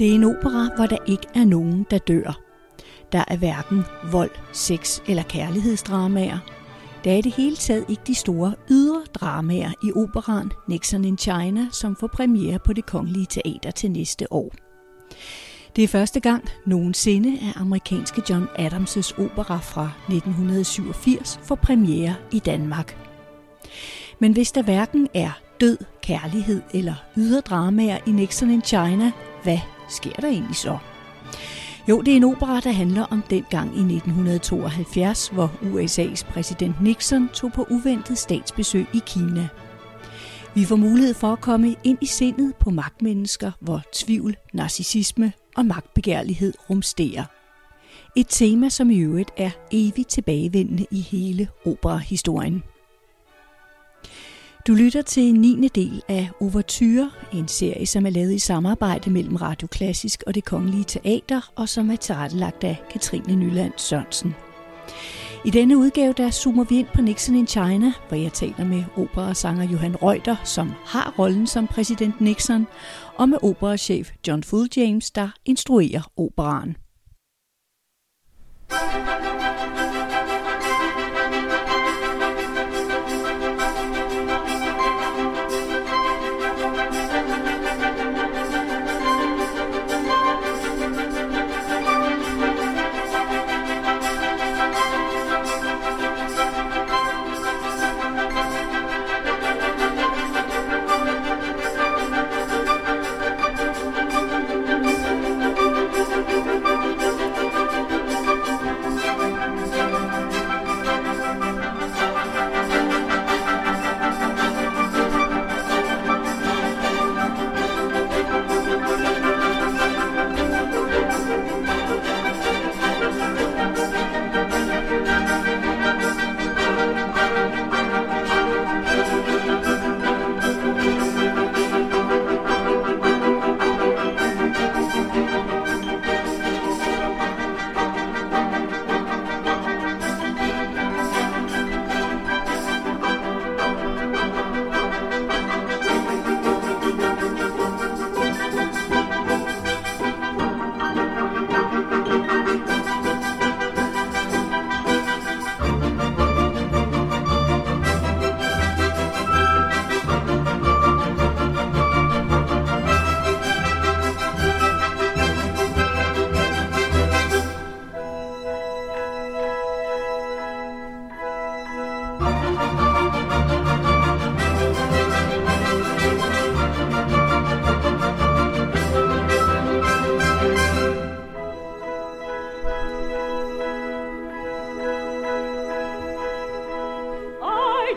Det er en opera, hvor der ikke er nogen, der dør. Der er hverken vold, sex eller kærlighedsdramaer. Der er i det hele taget ikke de store ydre dramaer i operan Nixon in China, som får premiere på det kongelige teater til næste år. Det er første gang nogensinde, at amerikanske John Adams' opera fra 1987 får premiere i Danmark. Men hvis der hverken er død, kærlighed eller ydre dramaer i Nixon in China, hvad sker der egentlig så? Jo, det er en opera, der handler om den gang i 1972, hvor USA's præsident Nixon tog på uventet statsbesøg i Kina. Vi får mulighed for at komme ind i sindet på magtmennesker, hvor tvivl, narcissisme og magtbegærlighed rumsterer. Et tema, som i øvrigt er evigt tilbagevendende i hele operahistorien. Du lytter til 9. del af Overture, en serie, som er lavet i samarbejde mellem Radio Klassisk og det Kongelige Teater, og som er tilrettelagt af Katrine Nyland Sørensen. I denne udgave der zoomer vi ind på Nixon in China, hvor jeg taler med operasanger Johan Reuter, som har rollen som præsident Nixon, og med operachef John Full James, der instruerer operaen.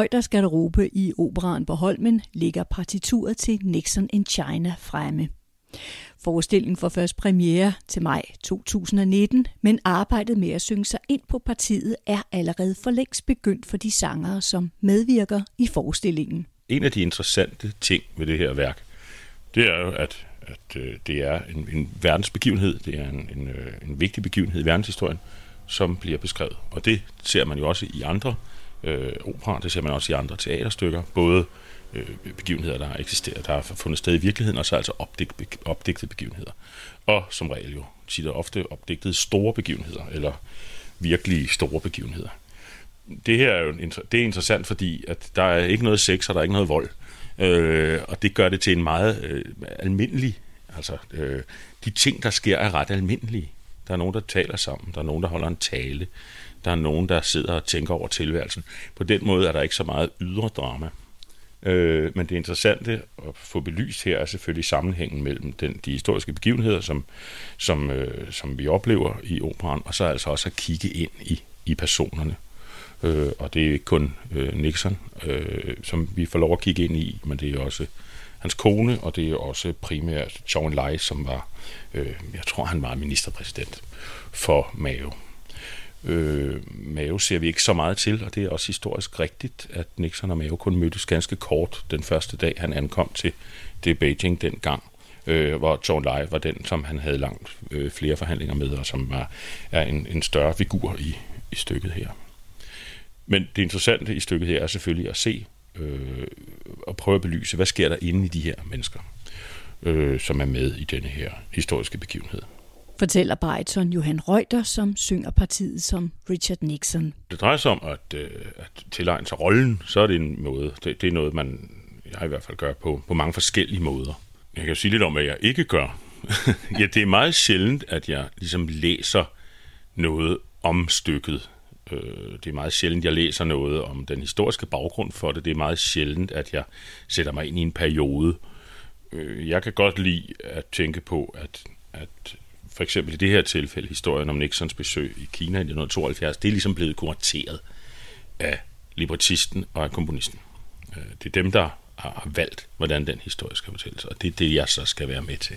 Reuters garderobe i operan på Holmen ligger partituret til Nixon in China fremme. Forestillingen får først premiere til maj 2019, men arbejdet med at synge sig ind på partiet er allerede for længst begyndt for de sangere, som medvirker i forestillingen. En af de interessante ting ved det her værk, det er jo, at, at øh, det er en, en verdensbegivenhed, det er en, en, øh, en vigtig begivenhed i verdenshistorien, som bliver beskrevet. Og det ser man jo også i andre øh, opera, det ser man også i andre teaterstykker, både øh, begivenheder, der har eksisteret, der har fundet sted i virkeligheden, og så altså opdigt, opdigtede begivenheder. Og som regel jo tit og ofte opdigtede store begivenheder, eller virkelige store begivenheder. Det her er jo det er interessant, fordi at der er ikke noget sex, og der er ikke noget vold. Øh, og det gør det til en meget øh, almindelig, altså øh, de ting, der sker, er ret almindelige. Der er nogen, der taler sammen, der er nogen, der holder en tale, der er nogen, der sidder og tænker over tilværelsen. På den måde er der ikke så meget ydre drama. Øh, men det interessante at få belyst her er selvfølgelig sammenhængen mellem den, de historiske begivenheder, som, som, øh, som vi oplever i operan, og så altså også at kigge ind i, i personerne. Øh, og det er ikke kun øh, Nixon, øh, som vi får lov at kigge ind i, men det er også hans kone, og det er også primært John Lai, som var, øh, jeg tror han var ministerpræsident for Mao. Øh, Mao ser vi ikke så meget til, og det er også historisk rigtigt, at Nixon og Mao kun mødtes ganske kort den første dag, han ankom til det Beijing dengang, øh, hvor John Lai var den, som han havde langt øh, flere forhandlinger med, og som var, er en, en større figur i, i stykket her. Men det interessante i stykket her er selvfølgelig at se øh, og prøve at belyse, hvad sker der inde i de her mennesker, øh, som er med i denne her historiske begivenhed fortæller Brighton Johan Reuter, som synger partiet som Richard Nixon. Det drejer sig om at, øh, at tilegne sig rollen, så er det en måde, det, det er noget, man jeg i hvert fald gør på, på mange forskellige måder. Jeg kan sige lidt om, hvad jeg ikke gør. ja, det er meget sjældent, at jeg ligesom læser noget om stykket. Øh, det er meget sjældent, at jeg læser noget om den historiske baggrund for det. Det er meget sjældent, at jeg sætter mig ind i en periode. Øh, jeg kan godt lide at tænke på, at, at for eksempel i det her tilfælde, historien om Nixons besøg i Kina i 1972, det er ligesom blevet kurateret af libertisten og af komponisten. Øh, det er dem, der har valgt, hvordan den historie skal fortælles, og det er det, jeg så skal være med til.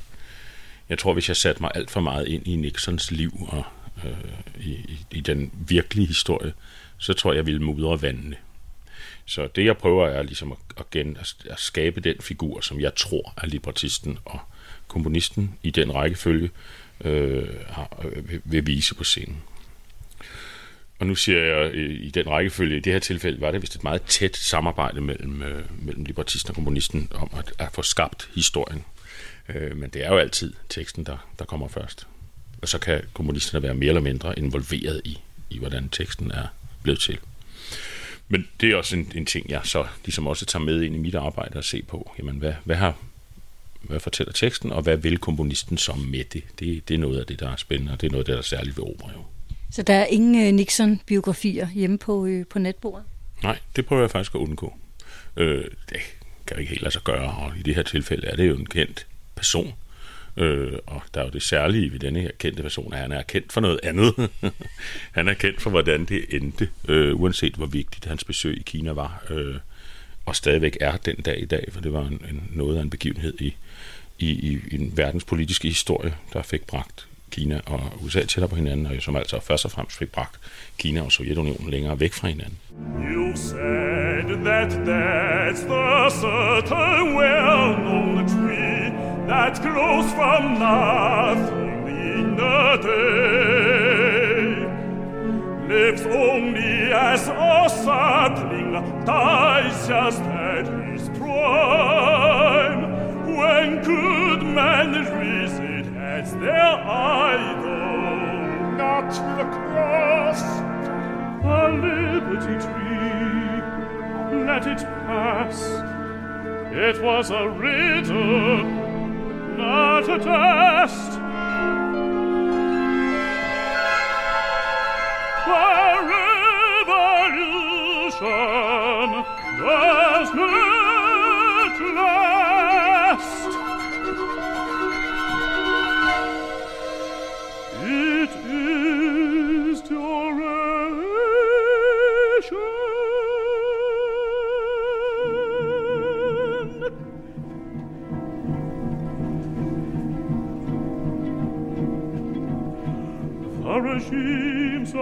Jeg tror, hvis jeg satte mig alt for meget ind i Nixons liv og øh, i, i, i den virkelige historie, så tror jeg, jeg ville mudre vandene. Så det, jeg prøver, er ligesom at, at, gen, at skabe den figur, som jeg tror er libertisten og komponisten i den rækkefølge, øh, vil, øh, vil vise på scenen. Og nu siger jeg øh, i den rækkefølge, i det her tilfælde var det vist et meget tæt samarbejde mellem, øh, mellem libertisten og kommunisten om at, at få skabt historien. Øh, men det er jo altid teksten, der, der kommer først. Og så kan kommunisterne være mere eller mindre involveret i, i hvordan teksten er blevet til. Men det er også en, en ting, jeg så ligesom også tager med ind i mit arbejde og se på. Jamen, hvad, hvad har hvad fortæller teksten, og hvad vil komponisten så med det? det? Det er noget af det, der er spændende, og det er noget af det, der er særligt ved opera. Jo. Så der er ingen uh, Nixon-biografier hjemme på, uh, på netbordet? Nej, det prøver jeg faktisk at undgå. Øh, det kan ikke helt lade sig gøre, og i det her tilfælde er det jo en kendt person, Øh, og der er jo det særlige ved denne her kendte person, at han er kendt for noget andet. han er kendt for, hvordan det endte, øh, uanset hvor vigtigt hans besøg i Kina var, øh, og stadigvæk er den dag i dag, for det var en, en, noget af en begivenhed i i, i, i den verdenspolitiske historie, der fik bragt Kina og USA tættere på hinanden, og som altså først og fremmest fik bragt Kina og Sovjetunionen længere væk fra hinanden. You said that that's the certain well-known tree that grows from nothing in a day lives only as a sapling dies just at his prime when good men raise as their idol, not the cross, a liberty tree, let it pass. It was a riddle, not a test. Revolution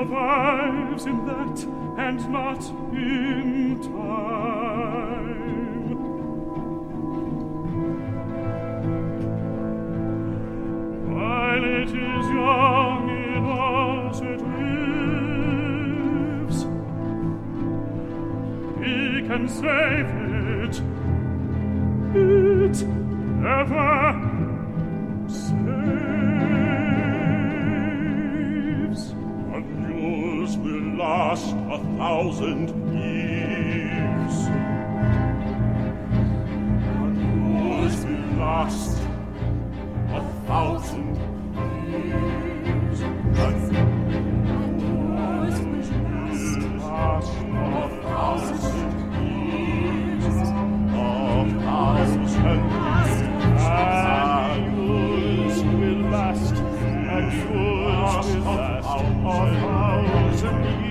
survives in that and not in time. While it is young in us it lives, he can save it, it never thousand years. And yours will last a thousand years. And yours will last a thousand years. And will last a thousand years.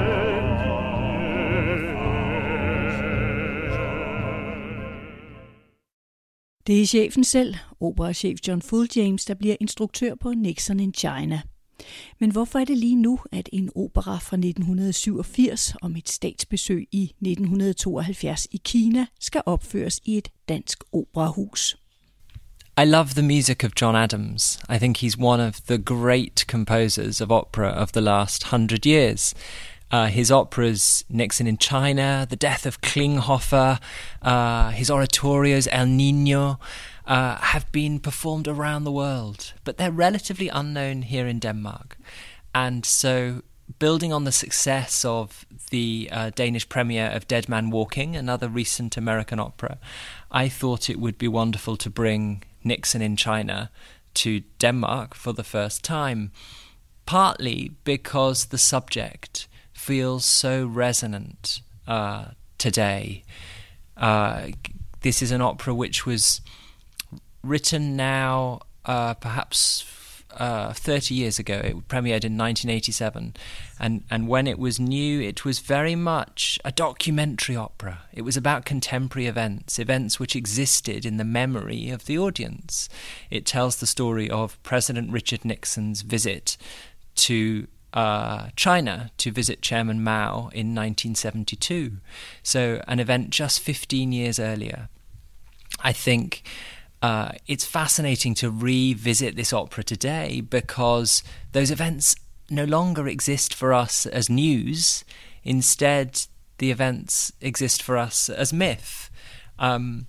Det er chefen selv, operachef John Full James, der bliver instruktør på Nixon in China. Men hvorfor er det lige nu, at en opera fra 1987 om et statsbesøg i 1972 i Kina skal opføres i et dansk operahus? I love the music of John Adams. I think he's one of the great composers of opera of the last hundred years. Uh, his operas, Nixon in China, The Death of Klinghoffer, uh, his oratorios, El Nino, uh, have been performed around the world, but they're relatively unknown here in Denmark. And so, building on the success of the uh, Danish premiere of Dead Man Walking, another recent American opera, I thought it would be wonderful to bring Nixon in China to Denmark for the first time, partly because the subject feels so resonant uh, today. Uh, this is an opera which was written now, uh, perhaps uh, 30 years ago. It premiered in 1987. And, and when it was new, it was very much a documentary opera. It was about contemporary events, events which existed in the memory of the audience. It tells the story of President Richard Nixon's visit to uh, China to visit Chairman Mao in 1972. So, an event just 15 years earlier. I think uh, it's fascinating to revisit this opera today because those events no longer exist for us as news. Instead, the events exist for us as myth. Um,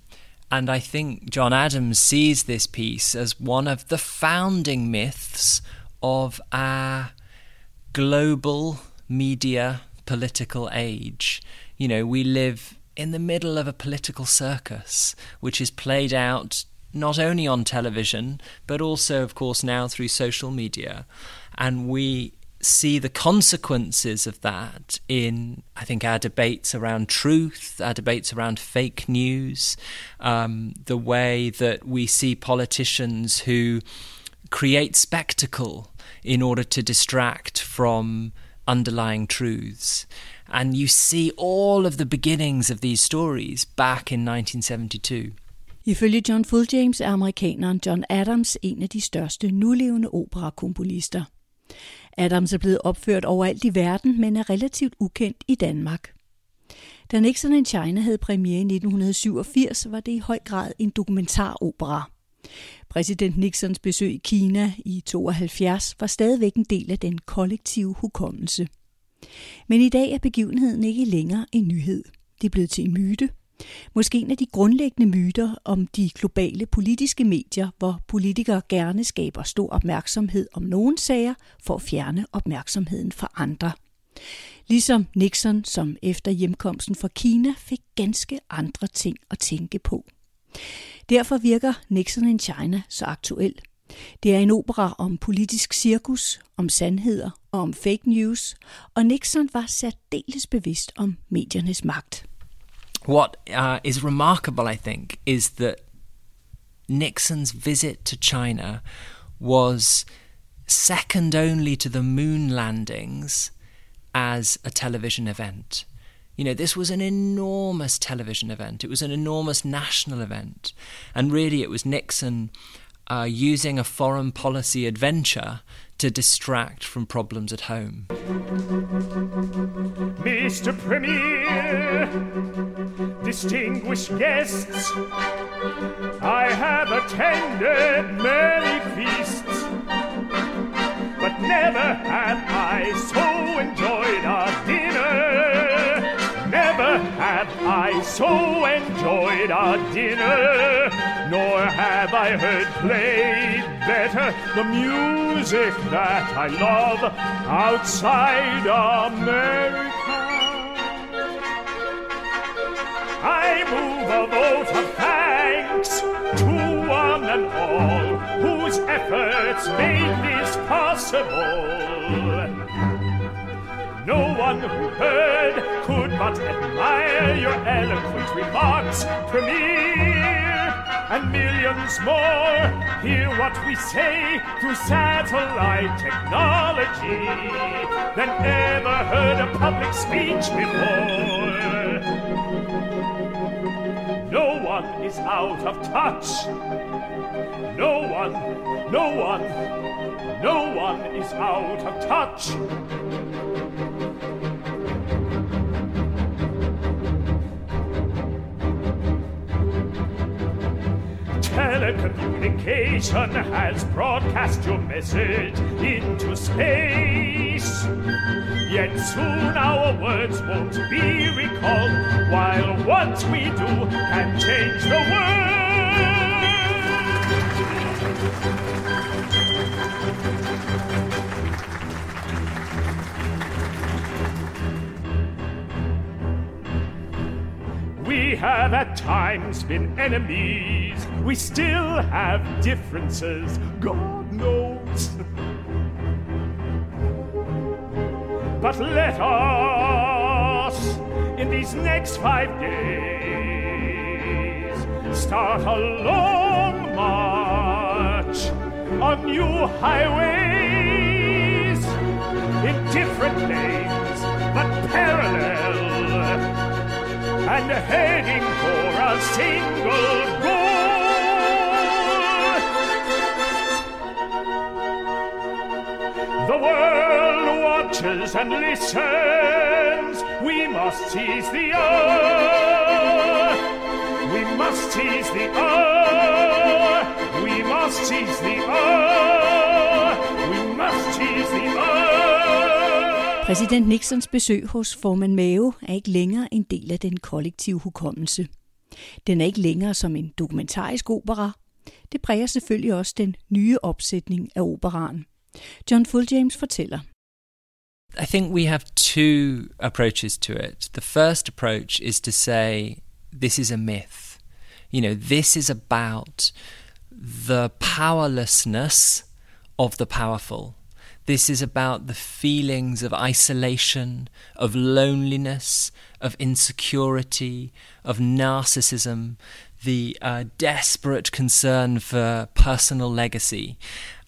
and I think John Adams sees this piece as one of the founding myths of our global media political age. You know, we live in the middle of a political circus, which is played out not only on television, but also, of course, now through social media. And we see the consequences of that in, I think, our debates around truth, our debates around fake news, um, the way that we see politicians who create spectacle in order to distract from underlying truths. And you see all of the beginnings of these stories back in 1972. Ifølge John Full James er amerikaneren John Adams en af de største nulevende operakomponister. Adams er blevet opført overalt i verden, men er relativt ukendt i Danmark. Da Nixon in China havde premiere i 1987, var det i høj grad en dokumentaropera. Præsident Nixons besøg i Kina i 72 var stadigvæk en del af den kollektive hukommelse. Men i dag er begivenheden ikke længere en nyhed. Det er blevet til en myte. Måske en af de grundlæggende myter om de globale politiske medier, hvor politikere gerne skaber stor opmærksomhed om nogle sager for at fjerne opmærksomheden fra andre. Ligesom Nixon, som efter hjemkomsten fra Kina fik ganske andre ting at tænke på. Derfor virker Nixon in China så aktuel. Det er en opera om politisk cirkus, om sandheder og om fake news, og Nixon var særdeles bevidst om mediernes magt. What uh, is remarkable, I think, is that Nixon's visit to China was second only to the moon landings as a television event. You know, this was an enormous television event. It was an enormous national event. And really, it was Nixon uh, using a foreign policy adventure to distract from problems at home. Mr. Premier, distinguished guests, I have attended many feasts, but never have I so enjoyed a dinner. I so enjoyed our dinner, nor have I heard played better the music that I love outside America. I move a vote of thanks to one and all whose efforts made this possible. No one who heard could but admire your eloquent remarks, Premier. And millions more hear what we say through satellite technology than ever heard a public speech before. No one is out of touch. No one, no one, no one is out of touch. Telecommunication has broadcast your message into space. Yet soon our words won't be recalled, while what we do can change the world. Have at times been enemies. We still have differences, God knows. But let us, in these next five days, start a long march on new highways in different lanes, but parallel and heading for a single goal. The world watches and listens. We must seize the hour. We must seize the hour. We must seize the hour. We must seize the hour. Præsident Nixons besøg hos formand Mao er ikke længere en del af den kollektive hukommelse. Den er ikke længere som en dokumentarisk opera. Det præger selvfølgelig også den nye opsætning af operaen. John Fulljames fortæller. I think we have two approaches to it. The first approach is to say this is a myth. You know, this is about the powerlessness of the powerful. This is about the feelings of isolation, of loneliness, of insecurity, of narcissism, the uh, desperate concern for personal legacy,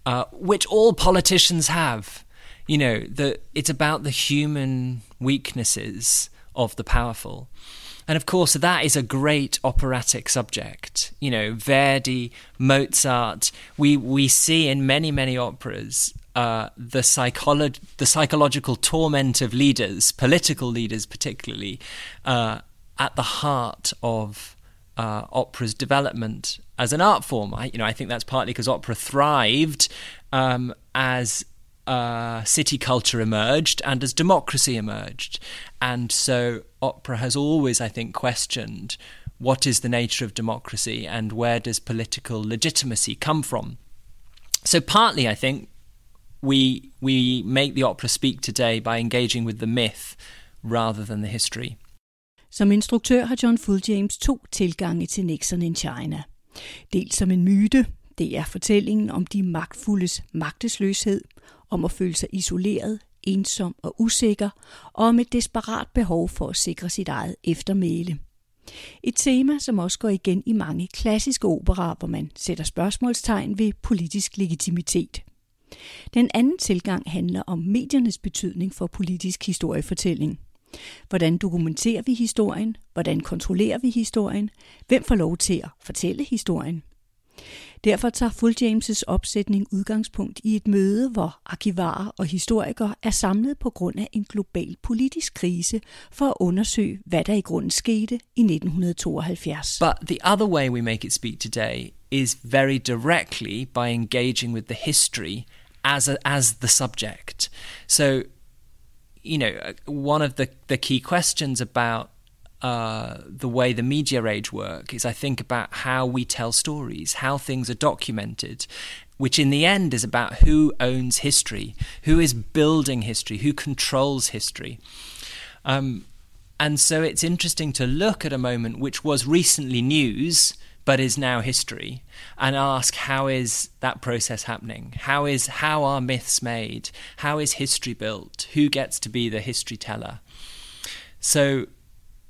uh, which all politicians have. You know, the, it's about the human weaknesses of the powerful. And of course, that is a great operatic subject. You know, Verdi, Mozart, we, we see in many, many operas uh, the, psycholo- the psychological torment of leaders, political leaders particularly, uh, at the heart of uh, opera's development as an art form. I, you know, I think that's partly because opera thrived um, as uh, city culture emerged and as democracy emerged, and so opera has always, I think, questioned what is the nature of democracy and where does political legitimacy come from. So partly, I think, we we make the opera speak today by engaging with the myth rather than the history. Som instruktør har John Full James to tilgange til Nixon in China. Dels som en myte, det er fortællingen om de magtfuldes magtesløshed, om at føle sig isoleret, ensom og usikker, og om et desperat behov for at sikre sit eget eftermæle. Et tema, som også går igen i mange klassiske operer, hvor man sætter spørgsmålstegn ved politisk legitimitet. Den anden tilgang handler om mediernes betydning for politisk historiefortælling. Hvordan dokumenterer vi historien? Hvordan kontrollerer vi historien? Hvem får lov til at fortælle historien? Derfor tager Full James' opsætning udgangspunkt i et møde, hvor arkivarer og historikere er samlet på grund af en global politisk krise for at undersøge, hvad der i grunden skete i 1972. But the other way we make it speak today is very directly by engaging with the history as a, as the subject. So, you know, one of the the key questions about uh, the way the media age work is I think about how we tell stories, how things are documented, which in the end is about who owns history, who is building history, who controls history. Um, and so it's interesting to look at a moment which was recently news but is now history and ask how is that process happening? How is how are myths made? How is history built? Who gets to be the history teller? So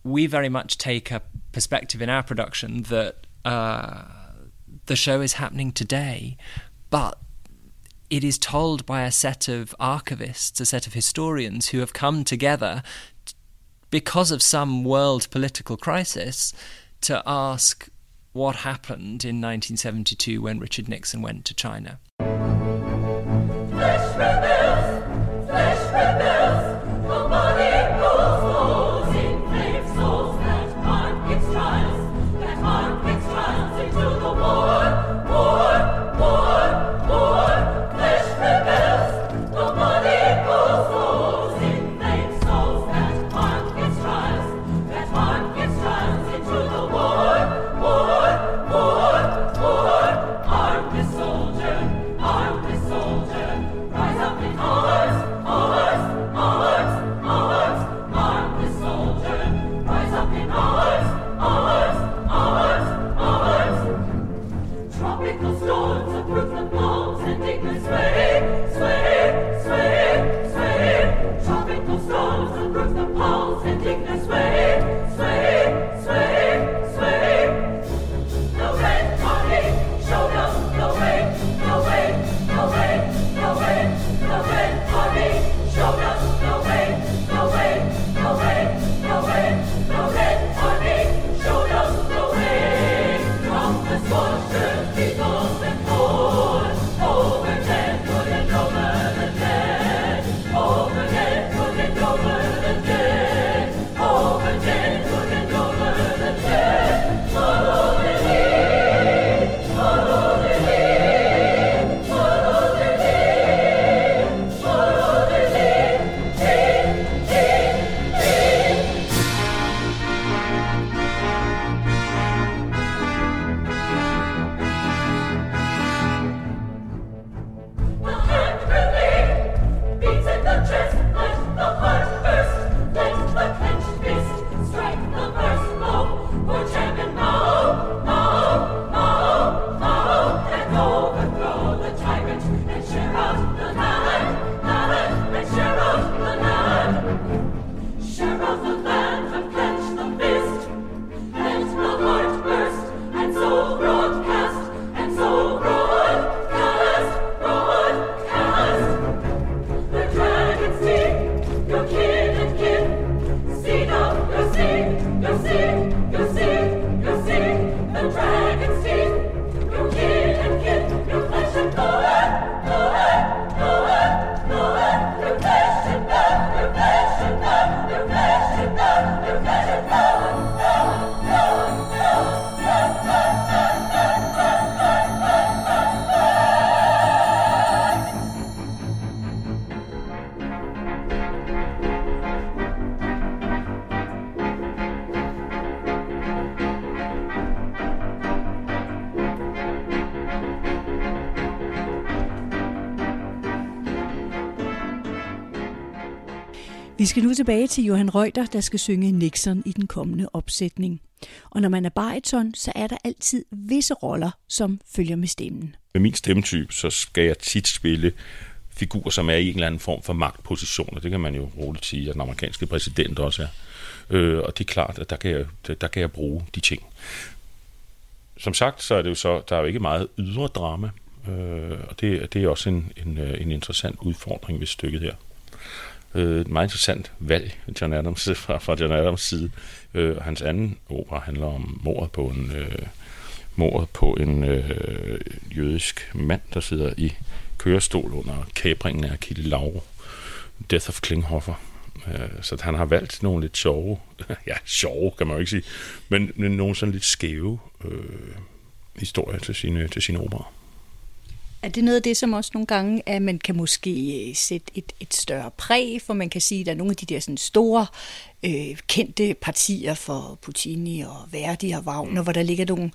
we very much take a perspective in our production that uh, the show is happening today, but it is told by a set of archivists, a set of historians who have come together because of some world political crisis to ask what happened in 1972 when Richard Nixon went to China. Nu tilbage til Johan Reuter, der skal synge Nixon i den kommende opsætning. Og når man er bariton, så er der altid visse roller, som følger med stemmen. Med min stemmetype, så skal jeg tit spille figurer, som er i en eller anden form for magtpositioner. det kan man jo roligt sige, at den amerikanske præsident også er. Øh, og det er klart, at der kan, jeg, der, der kan jeg bruge de ting. Som sagt, så er det jo så, der er jo ikke meget ydre drama, øh, og det, det er også en, en, øh, en interessant udfordring ved stykket her. Øh, et meget interessant valg John Adams, fra, fra John Adams side. Øh, hans anden opera handler om mordet på en, øh, mordet på en øh, jødisk mand, der sidder i kørestol under kæbringen af Kitty Lauro. Death of Klinghoffer. Øh, så han har valgt nogle lidt sjove, ja, sjove kan man jo ikke sige, men nogle sådan lidt skæve øh, historier til sine, til sine operer. Er det noget af det, som også nogle gange, at man kan måske øh, sætte et, et større præg, for man kan sige, at der er nogle af de der sådan store, øh, kendte partier for Puccini og Verdi og Wagner, hvor der ligger nogle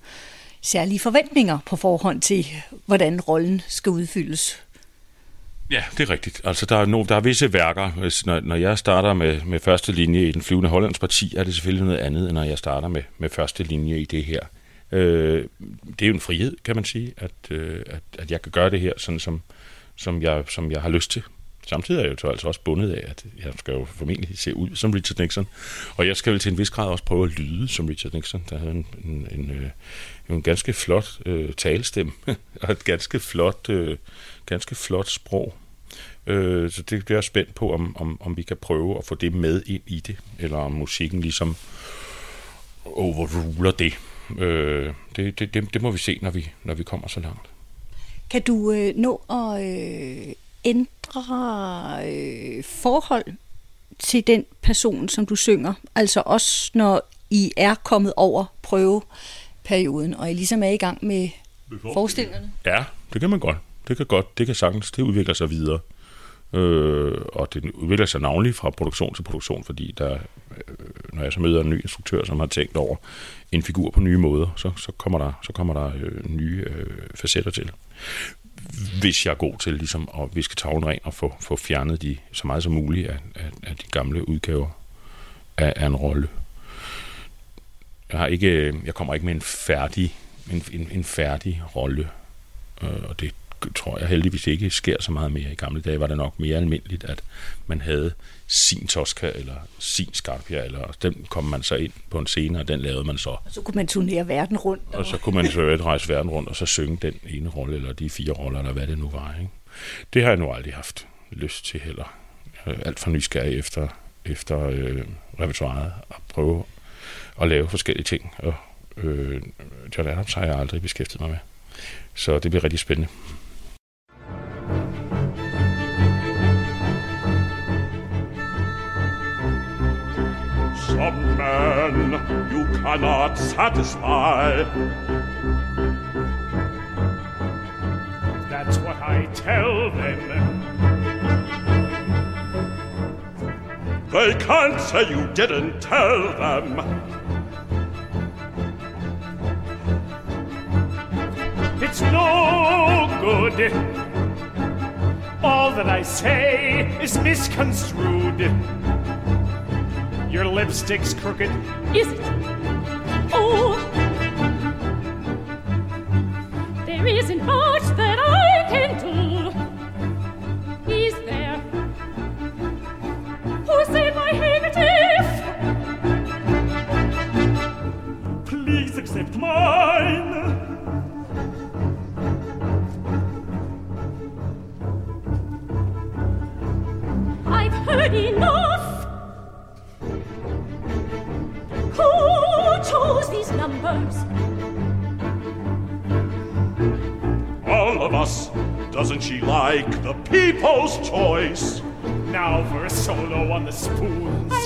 særlige forventninger på forhånd til, hvordan rollen skal udfyldes? Ja, det er rigtigt. Altså, der er, no, der er visse værker. Når, når jeg starter med, med første linje i den flyvende Hollands parti, er det selvfølgelig noget andet, end når jeg starter med, med første linje i det her. Øh, det er jo en frihed, kan man sige, at, øh, at, at jeg kan gøre det her, sådan som, som, jeg, som jeg har lyst til. Samtidig er jeg jo altså også bundet af, at jeg skal jo formentlig se ud som Richard Nixon. Og jeg skal vel til en vis grad også prøve at lyde som Richard Nixon, der havde en, en, en, øh, en ganske flot øh, talestemme og et ganske flot, øh, ganske flot sprog. Øh, så det bliver jeg spændt på, om, om, om vi kan prøve at få det med ind i det, eller om musikken ligesom overruler det. Øh, det, det, det, det må vi se, når vi, når vi kommer så langt. Kan du øh, nå at øh, ændre øh, forhold til den person, som du synger? Altså også når I er kommet over prøveperioden, og I ligesom er i gang med forestillingerne? Ja, det kan man godt. Det kan godt. Det kan sagtens. Det udvikler sig videre. Øh, og det udvikler sig navnlig fra produktion til produktion, fordi der, øh, når jeg så møder en ny instruktør, som har tænkt over en figur på nye måder, så, så kommer der, så kommer der øh, nye øh, facetter til. Hvis jeg er god til ligesom, at viske tavlen ren og få, få fjernet de, så meget som muligt af, af, af de gamle udgaver af, af en rolle. Jeg, har ikke, øh, jeg kommer ikke med en færdig, en, en, en færdig rolle, øh, og det tror jeg heldigvis ikke sker så meget mere. I gamle dage var det nok mere almindeligt, at man havde sin Tosca eller sin Scarpia, eller den kom man så ind på en scene, og den lavede man så. Og så kunne man turnere verden rundt. Og, og så kunne man så rejse verden rundt, og så synge den ene rolle, eller de fire roller, eller hvad det nu var. Ikke? Det har jeg nu aldrig haft lyst til heller. Er alt for nysgerrig efter, efter øh, repertoireet, at prøve at lave forskellige ting. Og øh, John Adams har jeg aldrig beskæftiget mig med. Så det bliver rigtig spændende. Some men you cannot satisfy. That's what I tell them. They can't say you didn't tell them. It's no good. All that I say is misconstrued. Your lipstick's crooked. Is it? Oh, there isn't much that I can do. Is there? Who said my handkerchief? Please accept mine. Choice? Now for a solo on the spoons.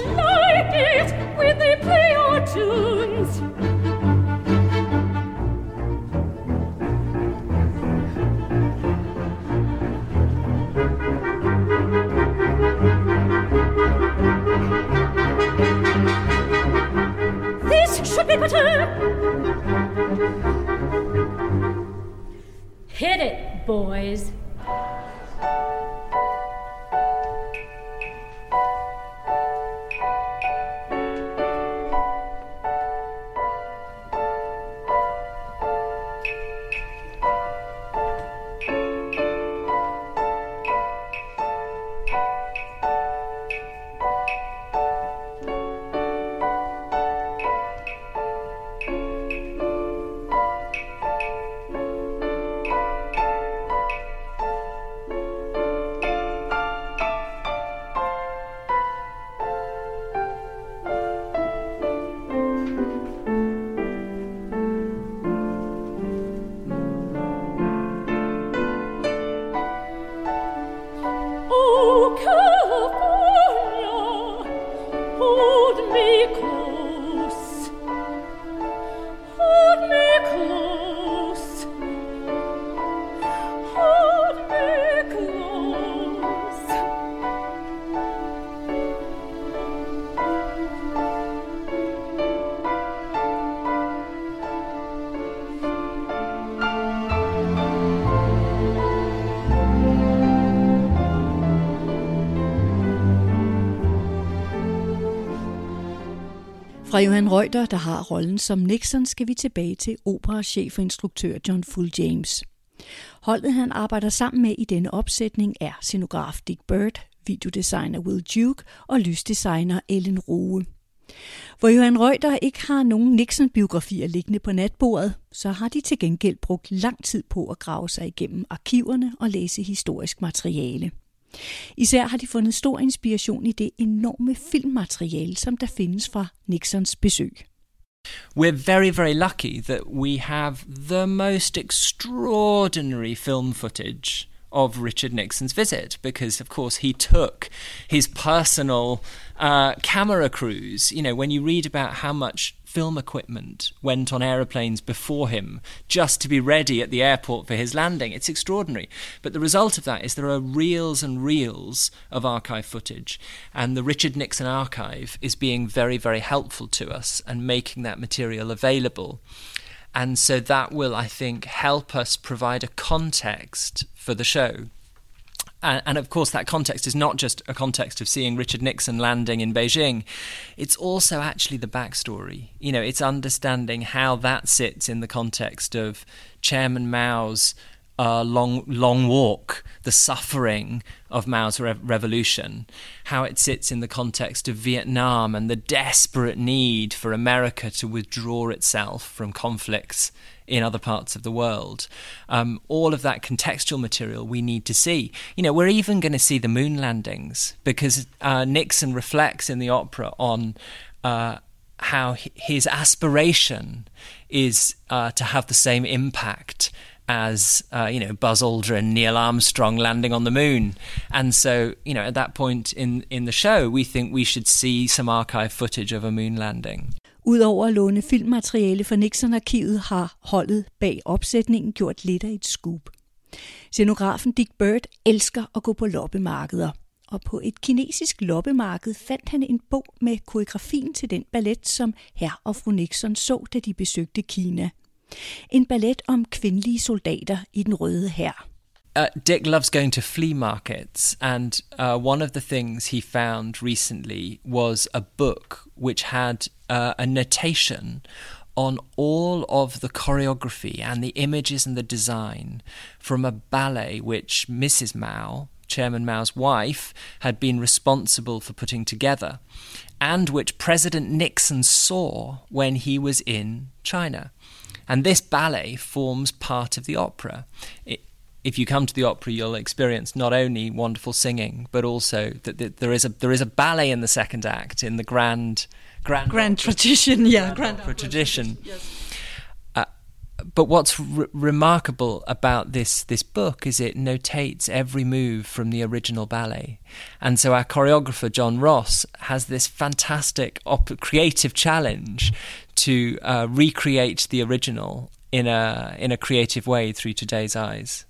Fra Johan Reuter, der har rollen som Nixon, skal vi tilbage til operachef og instruktør John Full James. Holdet han arbejder sammen med i denne opsætning er scenograf Dick Bird, videodesigner Will Duke og lysdesigner Ellen Rowe. Hvor Johan Reuter ikke har nogen Nixon-biografier liggende på natbordet, så har de til gengæld brugt lang tid på at grave sig igennem arkiverne og læse historisk materiale. Især har de fundet stor inspiration i det enorme filmmateriale, som der findes fra Nixons besøg. We're very, very lucky that we have the most extraordinary film footage of Richard Nixon's visit because, of course, he took his personal uh, camera crews. You know, when you read about how much film equipment went on aeroplanes before him just to be ready at the airport for his landing, it's extraordinary. But the result of that is there are reels and reels of archive footage, and the Richard Nixon archive is being very, very helpful to us and making that material available. And so that will, I think, help us provide a context for the show. And, and, of course, that context is not just a context of seeing Richard Nixon landing in Beijing. It's also actually the backstory. You know, it's understanding how that sits in the context of Chairman Mao's uh, long long walk, the suffering of Mao's re- revolution, how it sits in the context of Vietnam and the desperate need for America to withdraw itself from conflicts in other parts of the world. Um, all of that contextual material we need to see. You know, we're even going to see the moon landings because uh, Nixon reflects in the opera on. Uh, how his aspiration is uh, to have the same impact as uh, you know Buzz Aldrin, Neil Armstrong landing on the moon, and so you know at that point in in the show, we think we should see some archive footage of a moon landing. Udover at låne filmmateriale fra Nixon-arkivet har holdet bag opsætningen gjort lidt af et scoop. Scenografen Dick Bird elsker at gå på loppemarkeder, og på et kinesisk loppemarked fandt han en bog med koreografien til den ballet, som herr og fru Nixon så, da de besøgte Kina – En ballet om kvindelige soldater i den røde hær. Uh, Dick loves going to flea markets, and uh, one of the things he found recently was a book which had uh, a notation on all of the choreography and the images and the design from a ballet which Mrs. Mao, Chairman Mao's wife, had been responsible for putting together, and which President Nixon saw when he was in China. And this ballet forms part of the opera. It, if you come to the opera, you'll experience not only wonderful singing, but also that, that there is a there is a ballet in the second act in the grand grand grand tradition, yeah, grand, grand tradition. Yes uh, but what's r- remarkable about this this book is it notates every move from the original ballet, and so our choreographer John Ross has this fantastic op- creative challenge to uh, recreate the original in a in a creative way through today's eyes.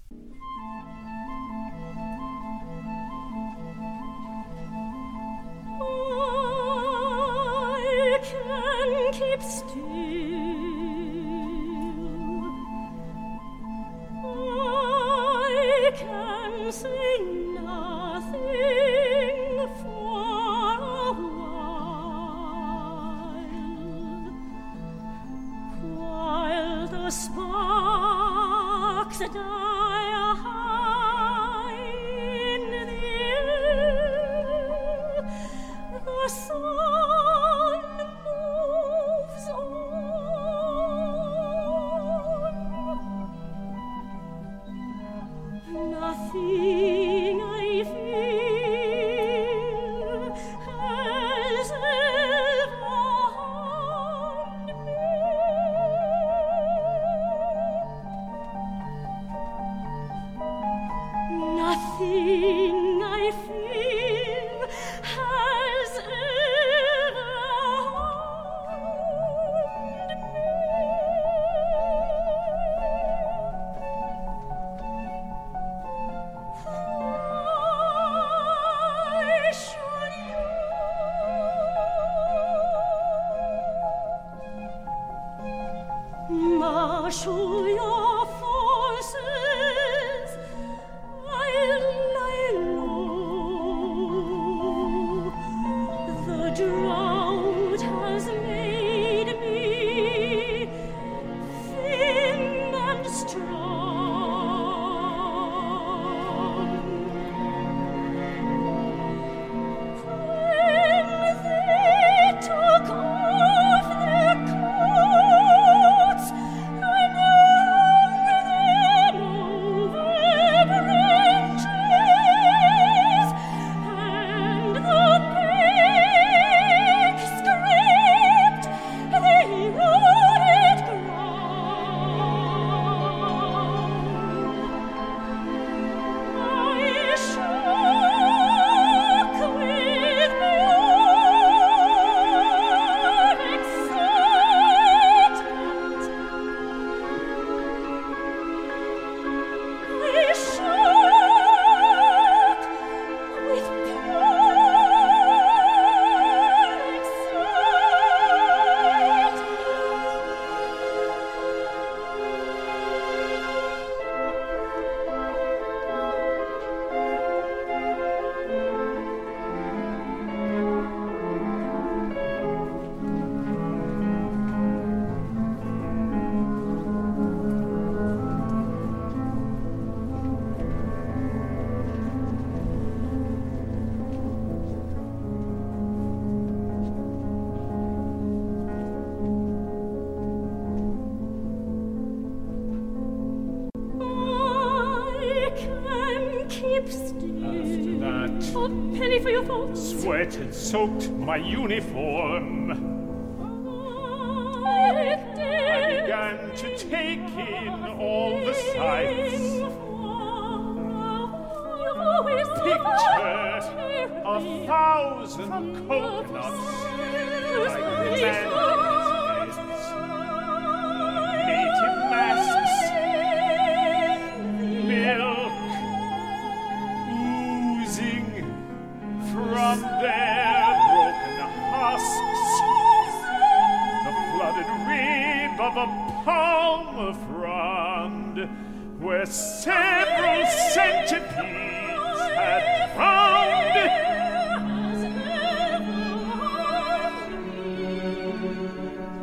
Soaked my uniform.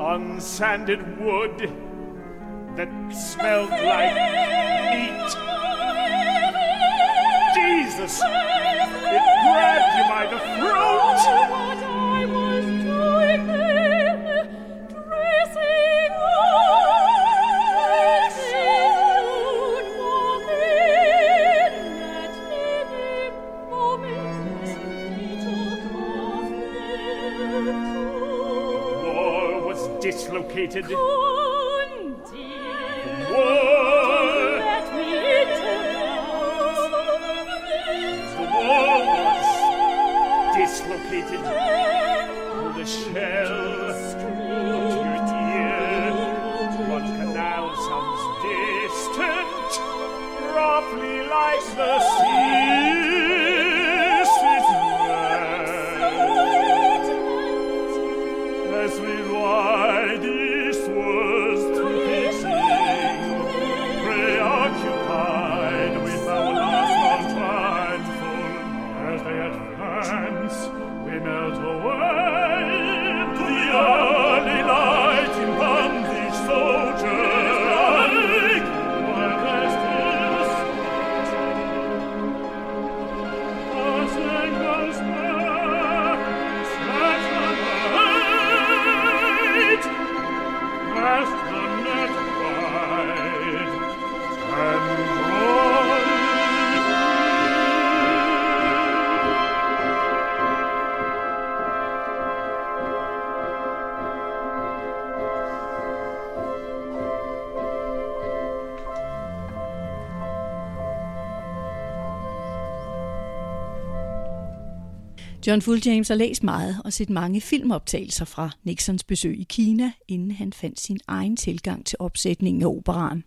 Unsanded wood that smelled like meat. Jesus! It grabbed you by the throat! to do. John Fulljames har læst meget og set mange filmoptagelser fra Nixons besøg i Kina, inden han fandt sin egen tilgang til opsætningen af operan.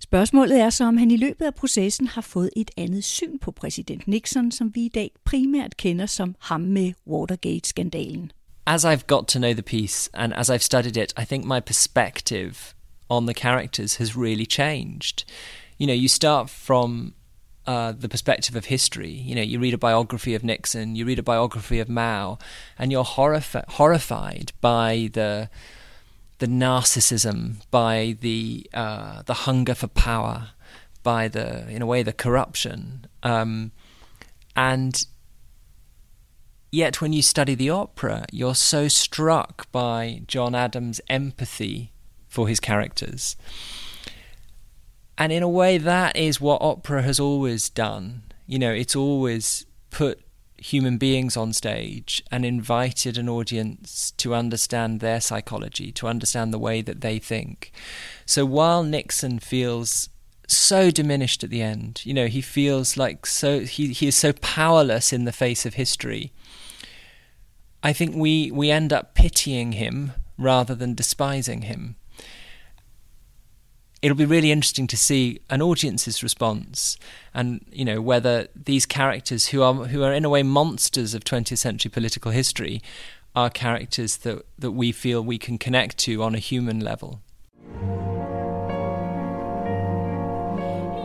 Spørgsmålet er så, om han i løbet af processen har fået et andet syn på præsident Nixon, som vi i dag primært kender som ham med Watergate-skandalen. As I've got to know the piece and as I've studied it, I think my perspective on the characters has really changed. You know, you start from uh, the perspective of history. You know, you read a biography of Nixon, you read a biography of Mao, and you're horrifi- horrified by the the narcissism, by the uh, the hunger for power, by the in a way the corruption, um, and yet when you study the opera, you're so struck by John Adams' empathy for his characters. And in a way, that is what opera has always done. You know, it's always put human beings on stage and invited an audience to understand their psychology, to understand the way that they think. So while Nixon feels so diminished at the end, you know, he feels like so he, he is so powerless in the face of history. I think we, we end up pitying him rather than despising him. It'll be really interesting to see an audience's response, and you know whether these characters, who are who are in a way monsters of 20th century political history, are characters that that we feel we can connect to on a human level.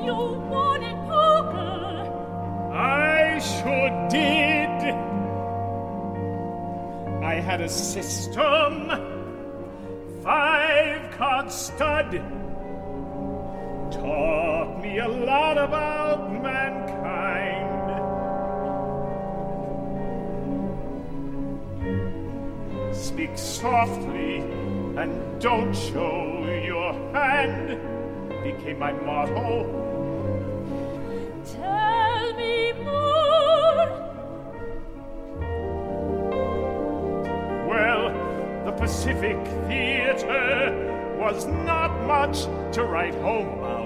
You wanted poker. I sure did. I had a system, five card stud taught me a lot about mankind. Speak softly and don't show your hand became my motto. Tell me more. Well, the Pacific Theater was not much to write home about.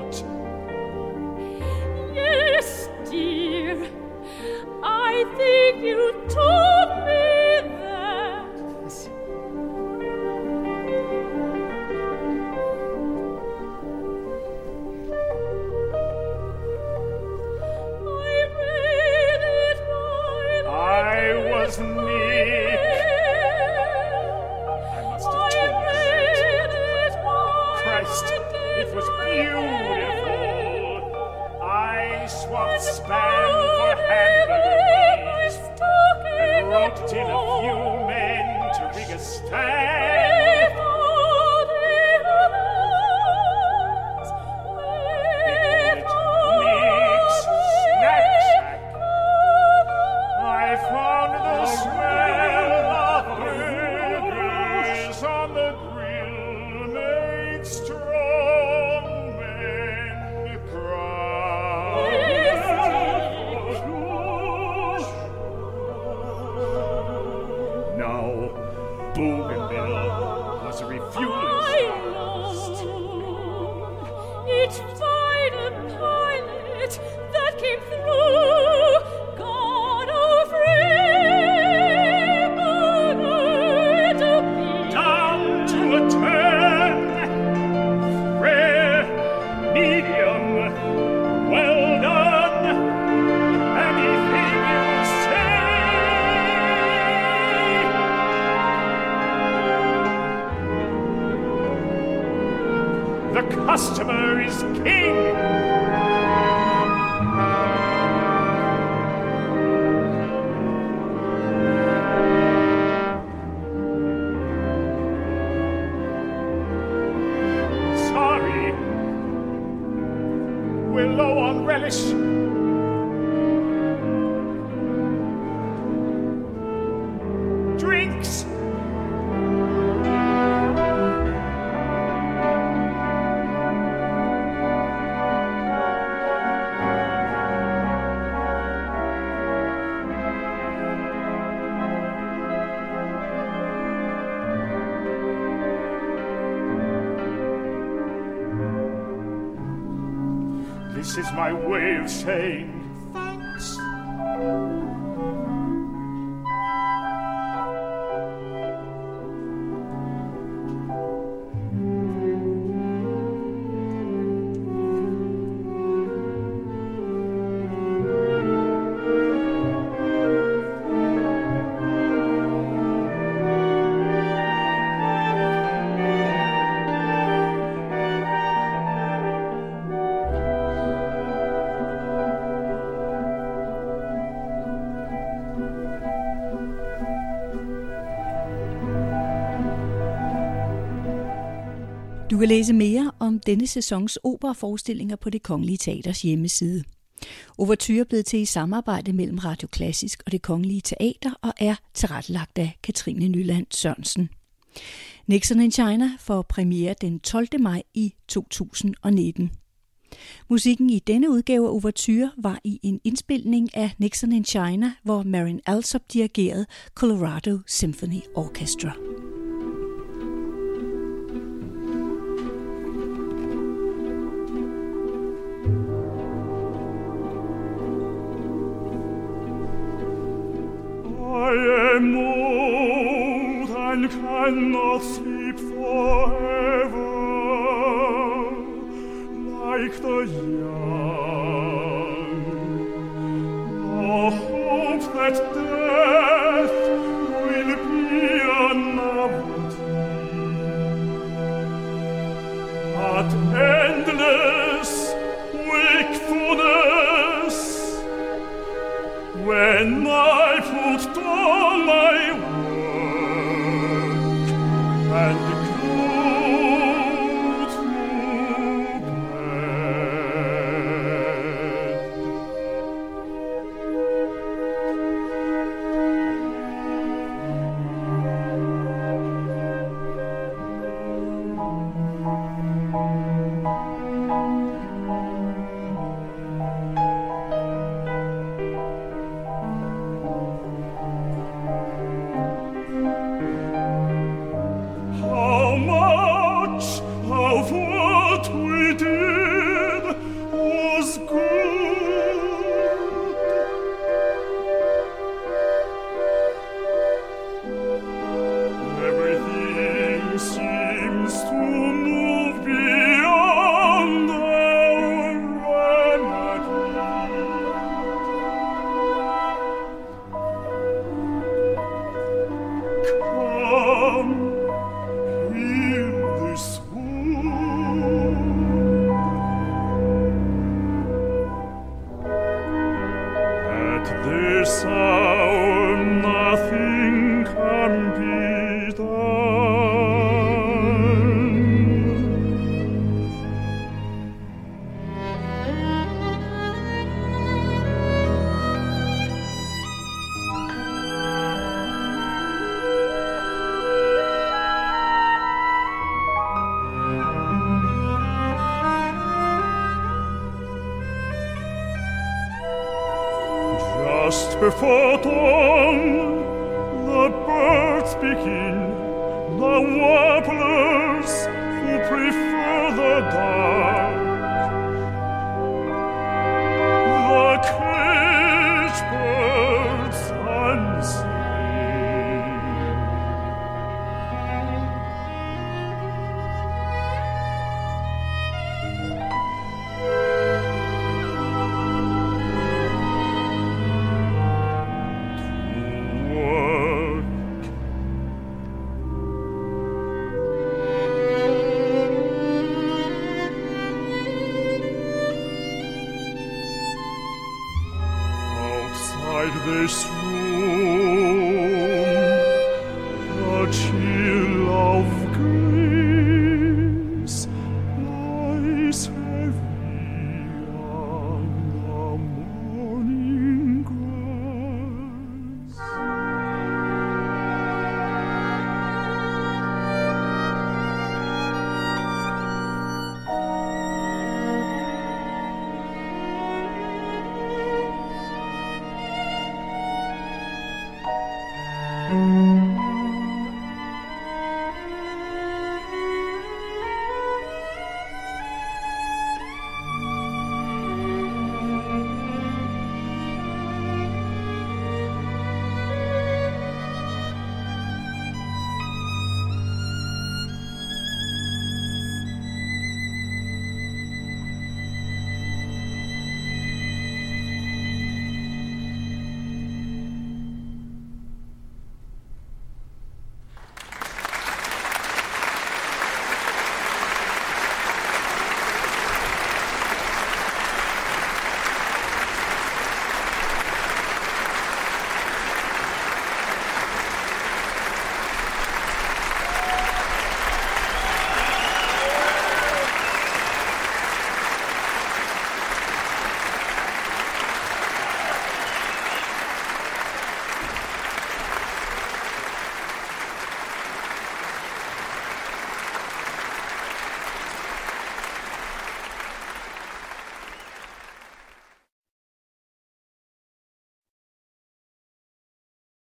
Yes, dear. I think you told span for handling, and roped in a few men to rig a stand. This is my way of saying kan læse mere om denne sæsons operaforestillinger på det Kongelige Teaters hjemmeside. Overture er blevet til i samarbejde mellem Radio Klassisk og det Kongelige Teater og er tilrettelagt af Katrine Nyland Sørensen. Nixon in China får premiere den 12. maj i 2019. Musikken i denne udgave af Overture var i en indspilning af Nixon in China, hvor Marin Alsop dirigerede Colorado Symphony Orchestra.